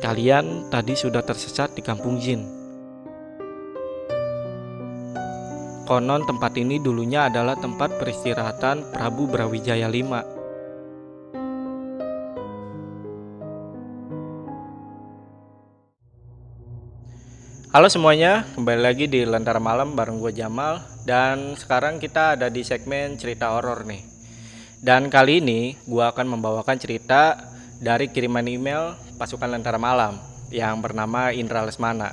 Kalian tadi sudah tersesat di kampung jin. Konon tempat ini dulunya adalah tempat peristirahatan Prabu Brawijaya V. Halo semuanya, kembali lagi di Lentera Malam bareng gue Jamal Dan sekarang kita ada di segmen cerita horor nih Dan kali ini gue akan membawakan cerita dari kiriman email pasukan Lentera Malam Yang bernama Indra Lesmana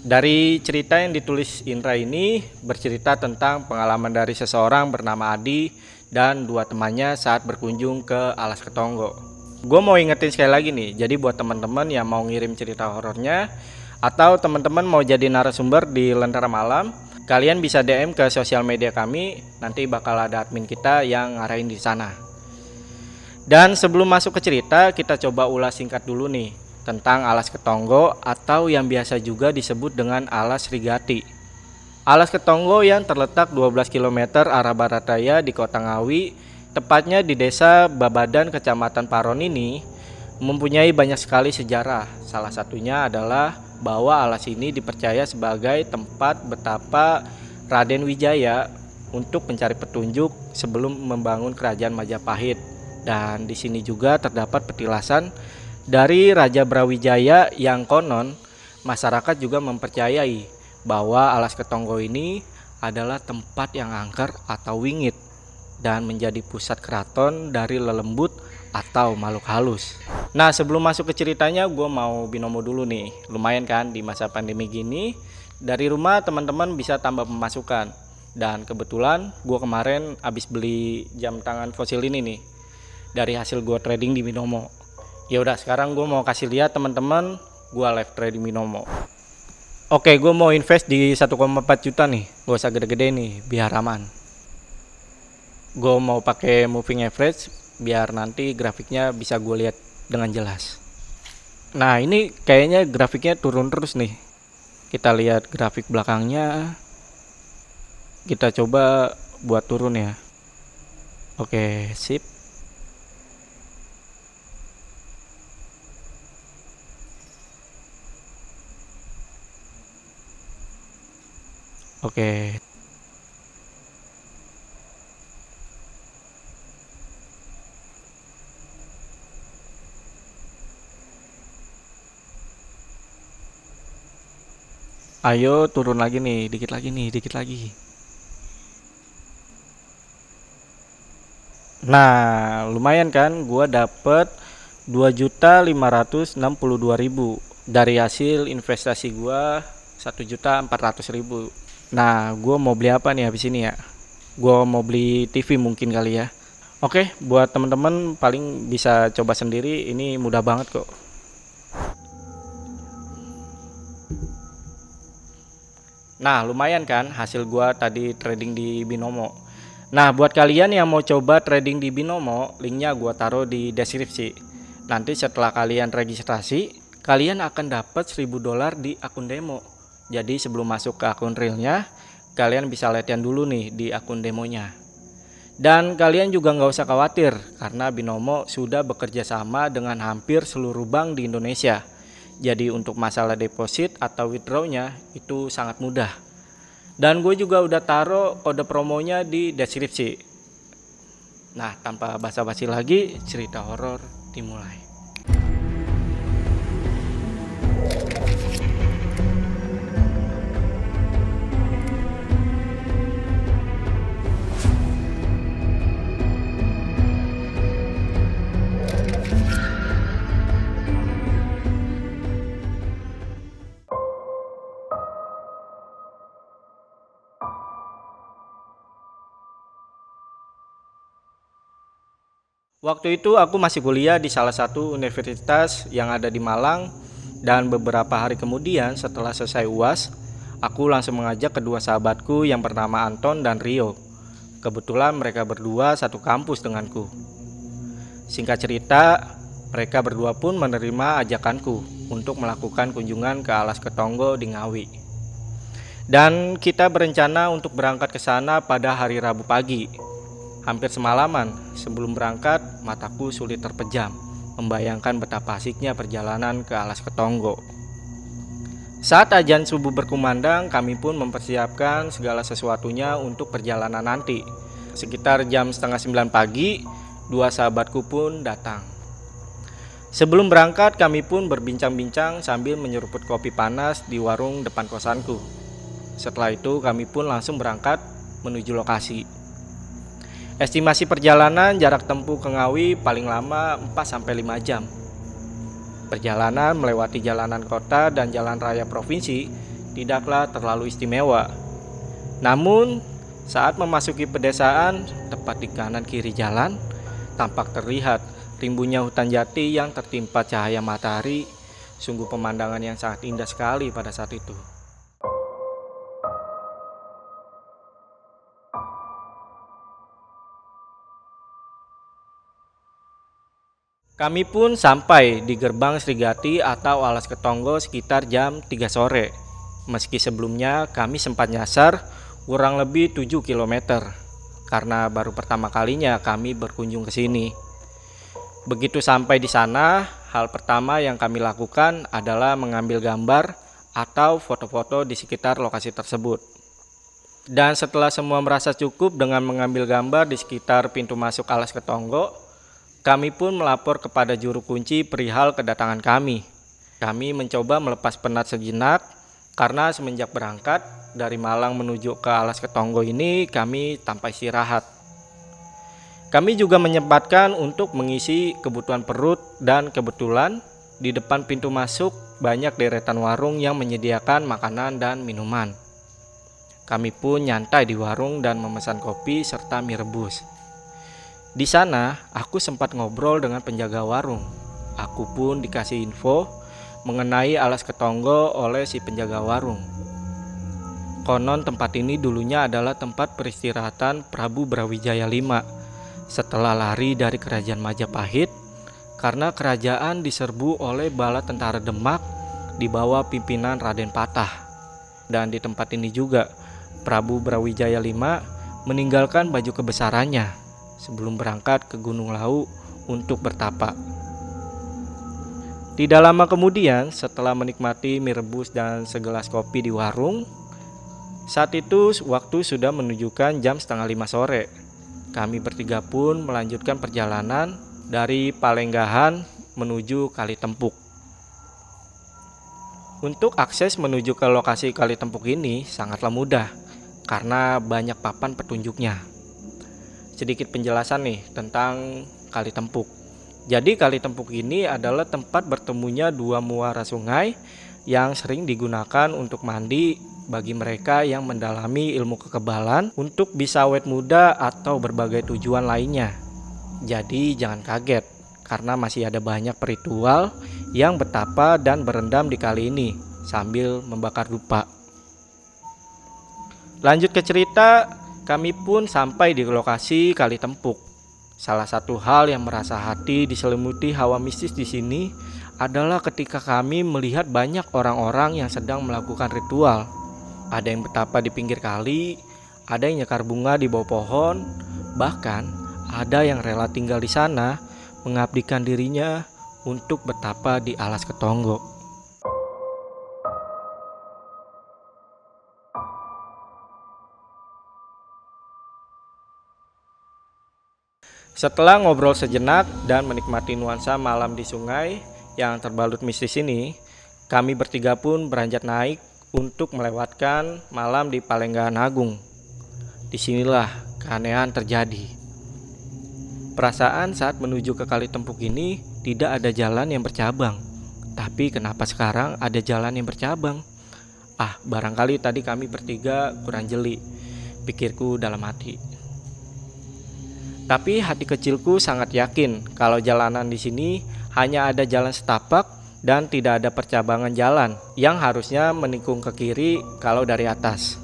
Dari cerita yang ditulis Indra ini bercerita tentang pengalaman dari seseorang bernama Adi Dan dua temannya saat berkunjung ke Alas Ketonggo Gue mau ingetin sekali lagi nih, jadi buat teman-teman yang mau ngirim cerita horornya atau teman-teman mau jadi narasumber di Lentera Malam, kalian bisa DM ke sosial media kami, nanti bakal ada admin kita yang ngarahin di sana. Dan sebelum masuk ke cerita, kita coba ulas singkat dulu nih tentang Alas Ketonggo atau yang biasa juga disebut dengan Alas Rigati. Alas Ketonggo yang terletak 12 km arah barat daya di Kota Ngawi, tepatnya di Desa Babadan, Kecamatan Paron ini, mempunyai banyak sekali sejarah. Salah satunya adalah bahwa alas ini dipercaya sebagai tempat betapa Raden Wijaya untuk mencari petunjuk sebelum membangun kerajaan Majapahit. Dan di sini juga terdapat petilasan dari Raja Brawijaya yang konon. Masyarakat juga mempercayai bahwa alas Ketonggo ini adalah tempat yang angker atau wingit dan menjadi pusat keraton dari lelembut atau makhluk halus. Nah sebelum masuk ke ceritanya gue mau binomo dulu nih. Lumayan kan di masa pandemi gini? Dari rumah teman-teman bisa tambah pemasukan. Dan kebetulan gue kemarin habis beli jam tangan fosil ini nih Dari hasil gue trading di binomo Ya udah sekarang gue mau kasih lihat teman-teman gue live trading binomo Oke gue mau invest di 1,4 juta nih Gak usah gede-gede nih biar aman Gue mau pakai moving average biar nanti grafiknya bisa gue lihat dengan jelas. Nah, ini kayaknya grafiknya turun terus nih. Kita lihat grafik belakangnya. Kita coba buat turun ya. Oke, sip. Oke, Ayo turun lagi nih, dikit lagi nih, dikit lagi. Nah, lumayan kan? Gua dapet 2.562.000 dari hasil investasi gua 1.400.000. Nah, gua mau beli apa nih habis ini ya? Gua mau beli TV mungkin kali ya. Oke, buat teman-teman paling bisa coba sendiri, ini mudah banget kok. Nah, lumayan kan hasil gua tadi trading di Binomo. Nah, buat kalian yang mau coba trading di Binomo, linknya gua taruh di deskripsi. Nanti setelah kalian registrasi, kalian akan dapat 1000 dolar di akun demo. Jadi sebelum masuk ke akun realnya, kalian bisa latihan dulu nih di akun demonya. Dan kalian juga nggak usah khawatir karena Binomo sudah bekerja sama dengan hampir seluruh bank di Indonesia jadi untuk masalah deposit atau withdrawnya itu sangat mudah. Dan gue juga udah taruh kode promonya di deskripsi. Nah, tanpa basa-basi lagi, cerita horor dimulai. Waktu itu aku masih kuliah di salah satu universitas yang ada di Malang dan beberapa hari kemudian setelah selesai UAS, aku langsung mengajak kedua sahabatku yang bernama Anton dan Rio. Kebetulan mereka berdua satu kampus denganku. Singkat cerita, mereka berdua pun menerima ajakanku untuk melakukan kunjungan ke Alas Ketonggo di Ngawi. Dan kita berencana untuk berangkat ke sana pada hari Rabu pagi Hampir semalaman sebelum berangkat, mataku sulit terpejam, membayangkan betapa asiknya perjalanan ke Alas Ketonggo. Saat ajan subuh berkumandang, kami pun mempersiapkan segala sesuatunya untuk perjalanan nanti. Sekitar jam setengah sembilan pagi, dua sahabatku pun datang. Sebelum berangkat, kami pun berbincang-bincang sambil menyeruput kopi panas di warung depan kosanku. Setelah itu, kami pun langsung berangkat menuju lokasi. Estimasi perjalanan jarak tempuh ke Ngawi paling lama 4-5 jam. Perjalanan melewati jalanan kota dan jalan raya provinsi tidaklah terlalu istimewa. Namun, saat memasuki pedesaan, tepat di kanan kiri jalan, tampak terlihat rimbunnya hutan jati yang tertimpa cahaya matahari. Sungguh pemandangan yang sangat indah sekali pada saat itu. Kami pun sampai di gerbang Srigati atau Alas Ketonggo sekitar jam 3 sore. Meski sebelumnya kami sempat nyasar kurang lebih 7 km karena baru pertama kalinya kami berkunjung ke sini. Begitu sampai di sana, hal pertama yang kami lakukan adalah mengambil gambar atau foto-foto di sekitar lokasi tersebut. Dan setelah semua merasa cukup dengan mengambil gambar di sekitar pintu masuk Alas Ketonggo, kami pun melapor kepada juru kunci perihal kedatangan kami. Kami mencoba melepas penat sejenak karena semenjak berangkat dari Malang menuju ke Alas Ketonggo ini kami tanpa istirahat. Kami juga menyempatkan untuk mengisi kebutuhan perut dan kebetulan di depan pintu masuk banyak deretan warung yang menyediakan makanan dan minuman. Kami pun nyantai di warung dan memesan kopi serta mie rebus. Di sana, aku sempat ngobrol dengan penjaga warung. Aku pun dikasih info mengenai alas ketonggo oleh si penjaga warung. Konon tempat ini dulunya adalah tempat peristirahatan Prabu Brawijaya V setelah lari dari kerajaan Majapahit karena kerajaan diserbu oleh bala tentara Demak di bawah pimpinan Raden Patah. Dan di tempat ini juga Prabu Brawijaya V meninggalkan baju kebesarannya sebelum berangkat ke Gunung Lau untuk bertapa. Tidak lama kemudian, setelah menikmati mie rebus dan segelas kopi di warung, saat itu waktu sudah menunjukkan jam setengah lima sore. Kami bertiga pun melanjutkan perjalanan dari Palenggahan menuju Kali Tempuk. Untuk akses menuju ke lokasi Kali Tempuk ini sangatlah mudah karena banyak papan petunjuknya sedikit penjelasan nih tentang Kali Tempuk. Jadi Kali Tempuk ini adalah tempat bertemunya dua muara sungai yang sering digunakan untuk mandi bagi mereka yang mendalami ilmu kekebalan untuk bisa awet muda atau berbagai tujuan lainnya. Jadi jangan kaget karena masih ada banyak ritual yang betapa dan berendam di kali ini sambil membakar dupa. Lanjut ke cerita, kami pun sampai di lokasi Kali Tempuk. Salah satu hal yang merasa hati diselimuti hawa mistis di sini adalah ketika kami melihat banyak orang-orang yang sedang melakukan ritual. Ada yang betapa di pinggir kali, ada yang nyekar bunga di bawah pohon, bahkan ada yang rela tinggal di sana mengabdikan dirinya untuk betapa di alas ketonggo. Setelah ngobrol sejenak dan menikmati nuansa malam di sungai yang terbalut mistis ini, kami bertiga pun beranjak naik untuk melewatkan malam di Palenggahan Agung. Di sinilah keanehan terjadi. Perasaan saat menuju ke Kali Tempuk ini tidak ada jalan yang bercabang. Tapi kenapa sekarang ada jalan yang bercabang? Ah, barangkali tadi kami bertiga kurang jeli. Pikirku dalam hati. Tapi hati kecilku sangat yakin kalau jalanan di sini hanya ada jalan setapak dan tidak ada percabangan jalan yang harusnya menikung ke kiri kalau dari atas.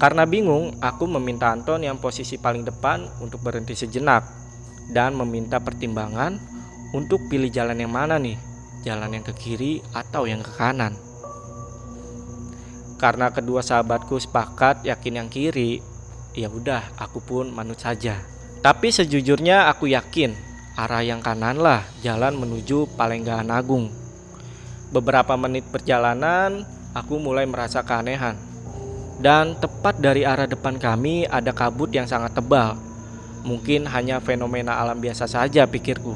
Karena bingung, aku meminta Anton yang posisi paling depan untuk berhenti sejenak dan meminta pertimbangan untuk pilih jalan yang mana nih, jalan yang ke kiri atau yang ke kanan. Karena kedua sahabatku sepakat yakin yang kiri, ya udah aku pun manut saja. Tapi sejujurnya aku yakin arah yang kanan lah jalan menuju Palenggahan Agung. Beberapa menit perjalanan, aku mulai merasa keanehan. Dan tepat dari arah depan kami ada kabut yang sangat tebal. Mungkin hanya fenomena alam biasa saja pikirku.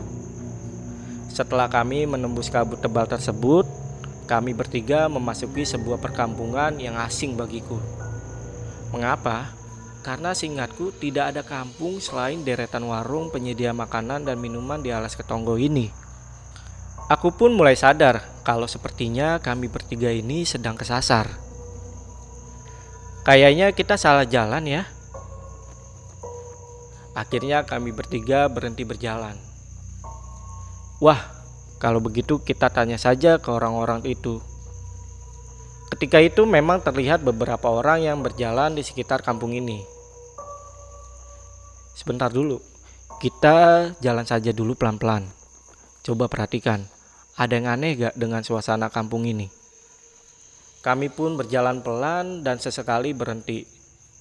Setelah kami menembus kabut tebal tersebut, kami bertiga memasuki sebuah perkampungan yang asing bagiku. Mengapa? Karena singkatku tidak ada kampung selain deretan warung penyedia makanan dan minuman di alas ketonggo ini. Aku pun mulai sadar kalau sepertinya kami bertiga ini sedang kesasar. Kayaknya kita salah jalan ya. Akhirnya kami bertiga berhenti berjalan. Wah, kalau begitu kita tanya saja ke orang-orang itu. Ketika itu memang terlihat beberapa orang yang berjalan di sekitar kampung ini. Sebentar dulu. Kita jalan saja dulu pelan-pelan. Coba perhatikan, ada yang aneh gak dengan suasana kampung ini? Kami pun berjalan pelan dan sesekali berhenti.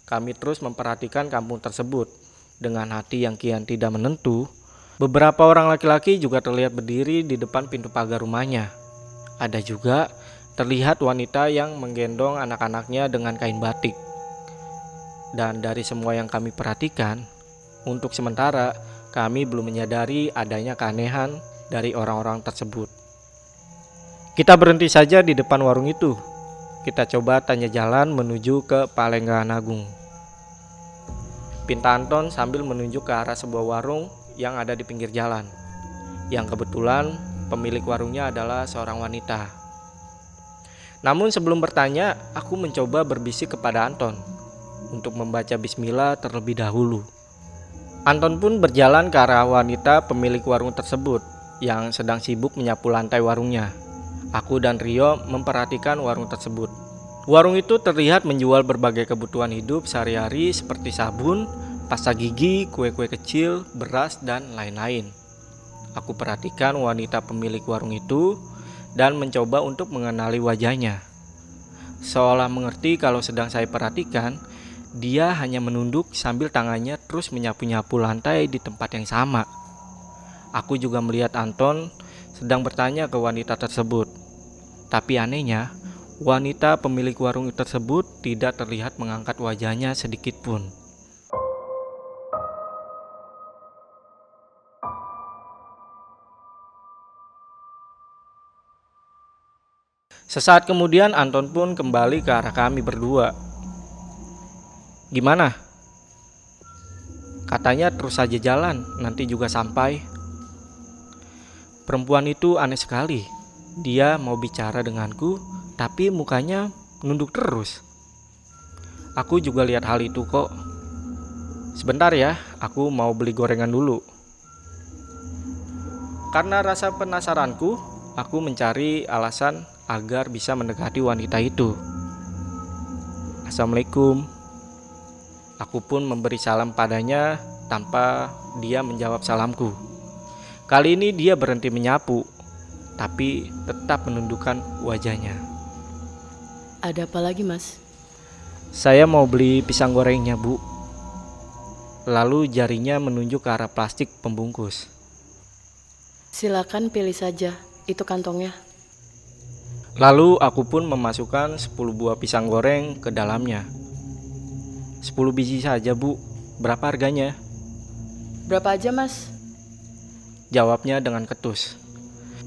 Kami terus memperhatikan kampung tersebut. Dengan hati yang kian tidak menentu, beberapa orang laki-laki juga terlihat berdiri di depan pintu pagar rumahnya. Ada juga terlihat wanita yang menggendong anak-anaknya dengan kain batik. Dan dari semua yang kami perhatikan, untuk sementara, kami belum menyadari adanya keanehan dari orang-orang tersebut. Kita berhenti saja di depan warung itu. Kita coba tanya jalan menuju ke Palenggahan Agung. Pinta Anton sambil menunjuk ke arah sebuah warung yang ada di pinggir jalan. Yang kebetulan pemilik warungnya adalah seorang wanita. Namun sebelum bertanya, aku mencoba berbisik kepada Anton untuk membaca bismillah terlebih dahulu. Anton pun berjalan ke arah wanita pemilik warung tersebut yang sedang sibuk menyapu lantai warungnya. Aku dan Rio memperhatikan warung tersebut. Warung itu terlihat menjual berbagai kebutuhan hidup sehari-hari seperti sabun, pasta gigi, kue-kue kecil, beras, dan lain-lain. Aku perhatikan wanita pemilik warung itu dan mencoba untuk mengenali wajahnya. Seolah mengerti kalau sedang saya perhatikan, dia hanya menunduk sambil tangannya terus menyapu-nyapu lantai di tempat yang sama. Aku juga melihat Anton sedang bertanya ke wanita tersebut. Tapi anehnya, wanita pemilik warung tersebut tidak terlihat mengangkat wajahnya sedikit pun. Sesaat kemudian Anton pun kembali ke arah kami berdua Gimana? Katanya terus saja jalan, nanti juga sampai. Perempuan itu aneh sekali. Dia mau bicara denganku, tapi mukanya nunduk terus. Aku juga lihat hal itu kok. Sebentar ya, aku mau beli gorengan dulu. Karena rasa penasaranku, aku mencari alasan agar bisa mendekati wanita itu. Assalamualaikum. Aku pun memberi salam padanya tanpa dia menjawab salamku. Kali ini dia berhenti menyapu, tapi tetap menundukkan wajahnya. Ada apa lagi, Mas? Saya mau beli pisang gorengnya, Bu. Lalu jarinya menunjuk ke arah plastik pembungkus. Silakan pilih saja, itu kantongnya. Lalu aku pun memasukkan 10 buah pisang goreng ke dalamnya. 10 biji saja bu. Berapa harganya? Berapa aja mas? Jawabnya dengan ketus.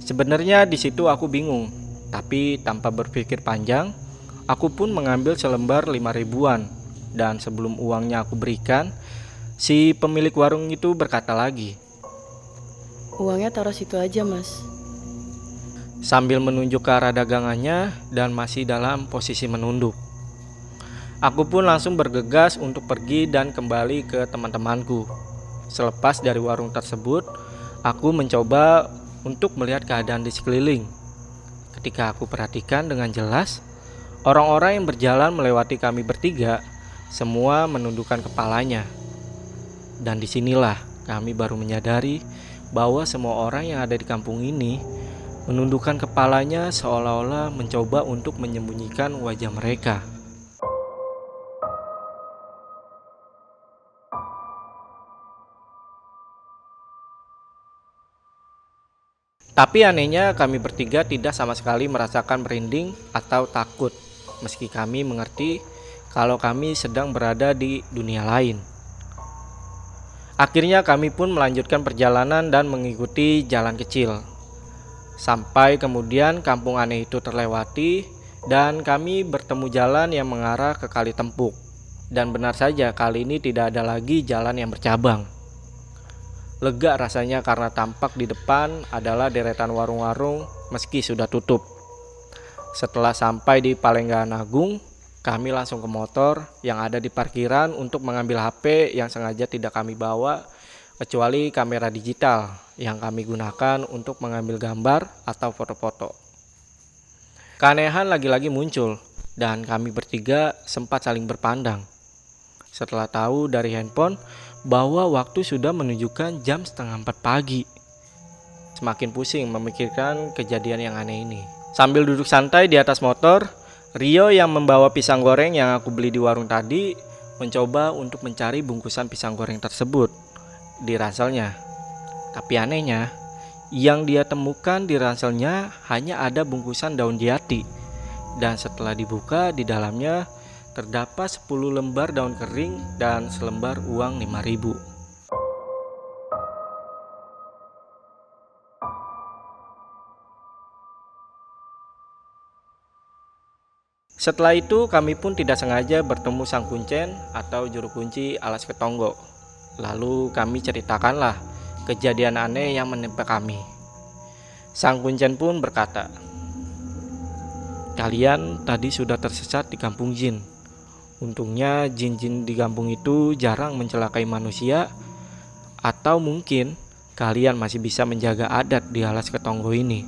Sebenarnya di situ aku bingung Tapi tanpa berpikir panjang Aku pun mengambil selembar lima ribuan. Dan sebelum uangnya aku berikan Si pemilik warung itu berkata lagi Uangnya taruh situ aja mas. Sambil menunjuk ke arah dagangannya dan masih dalam posisi menunduk Aku pun langsung bergegas untuk pergi dan kembali ke teman-temanku. Selepas dari warung tersebut, aku mencoba untuk melihat keadaan di sekeliling. Ketika aku perhatikan dengan jelas, orang-orang yang berjalan melewati kami bertiga semua menundukkan kepalanya. Dan di sinilah kami baru menyadari bahwa semua orang yang ada di kampung ini menundukkan kepalanya seolah-olah mencoba untuk menyembunyikan wajah mereka. Tapi anehnya kami bertiga tidak sama sekali merasakan merinding atau takut meski kami mengerti kalau kami sedang berada di dunia lain. Akhirnya kami pun melanjutkan perjalanan dan mengikuti jalan kecil. Sampai kemudian kampung aneh itu terlewati dan kami bertemu jalan yang mengarah ke Kali Tempuk. Dan benar saja kali ini tidak ada lagi jalan yang bercabang. Lega rasanya karena tampak di depan adalah deretan warung-warung meski sudah tutup. Setelah sampai di Palenggaan Agung, kami langsung ke motor yang ada di parkiran untuk mengambil HP yang sengaja tidak kami bawa kecuali kamera digital yang kami gunakan untuk mengambil gambar atau foto-foto. Keanehan lagi-lagi muncul dan kami bertiga sempat saling berpandang. Setelah tahu dari handphone bahwa waktu sudah menunjukkan jam setengah empat pagi. Semakin pusing memikirkan kejadian yang aneh ini. Sambil duduk santai di atas motor, Rio yang membawa pisang goreng yang aku beli di warung tadi mencoba untuk mencari bungkusan pisang goreng tersebut di ranselnya. Tapi anehnya, yang dia temukan di ranselnya hanya ada bungkusan daun jati. Dan setelah dibuka di dalamnya terdapat 10 lembar daun kering dan selembar uang 5000. Setelah itu kami pun tidak sengaja bertemu sang kuncen atau juru kunci alas ketonggo. Lalu kami ceritakanlah kejadian aneh yang menimpa kami. Sang kuncen pun berkata, Kalian tadi sudah tersesat di kampung jin. Untungnya jin-jin di kampung itu jarang mencelakai manusia atau mungkin kalian masih bisa menjaga adat di alas ketonggo ini.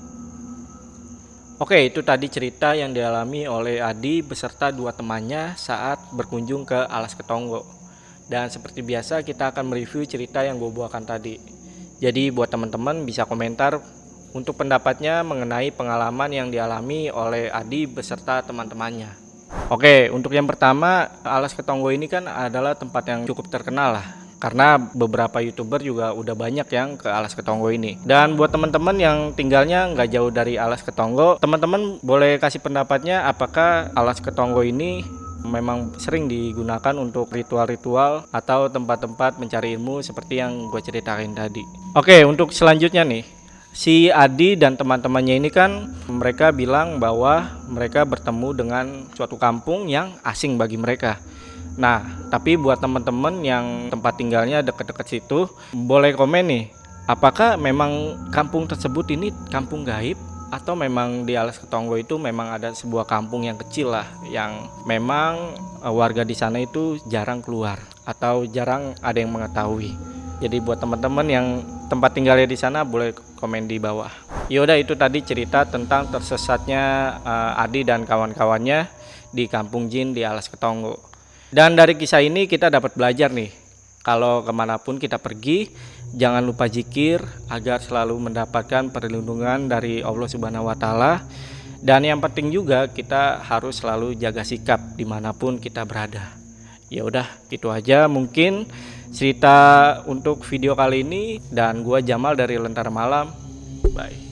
Oke, itu tadi cerita yang dialami oleh Adi beserta dua temannya saat berkunjung ke Alas Ketonggo. Dan seperti biasa kita akan mereview cerita yang gue bawakan tadi. Jadi buat teman-teman bisa komentar untuk pendapatnya mengenai pengalaman yang dialami oleh Adi beserta teman-temannya. Oke, untuk yang pertama, Alas Ketonggo ini kan adalah tempat yang cukup terkenal lah karena beberapa youtuber juga udah banyak yang ke Alas Ketonggo ini. Dan buat teman-teman yang tinggalnya nggak jauh dari Alas Ketonggo teman-teman boleh kasih pendapatnya apakah Alas Ketonggo ini memang sering digunakan untuk ritual-ritual atau tempat-tempat mencari ilmu seperti yang gue ceritain tadi. Oke untuk selanjutnya nih si Adi dan teman-temannya ini kan mereka bilang bahwa mereka bertemu dengan suatu kampung yang asing bagi mereka Nah, tapi buat teman-teman yang tempat tinggalnya dekat-dekat situ, boleh komen nih, apakah memang kampung tersebut ini kampung gaib atau memang di Alas Ketonggo itu memang ada sebuah kampung yang kecil lah yang memang eh, warga di sana itu jarang keluar atau jarang ada yang mengetahui. Jadi buat teman-teman yang tempat tinggalnya di sana boleh komen di bawah. Yaudah itu tadi cerita tentang tersesatnya uh, Adi dan kawan-kawannya di Kampung Jin di Alas Ketonggo. Dan dari kisah ini kita dapat belajar nih, kalau ke mana pun kita pergi, jangan lupa jikir agar selalu mendapatkan perlindungan dari Allah Subhanahu Wa Taala. Dan yang penting juga kita harus selalu jaga sikap di mana pun kita berada. Ya udah, itu aja mungkin cerita untuk video kali ini dan gua Jamal dari Lentera Malam. Bye.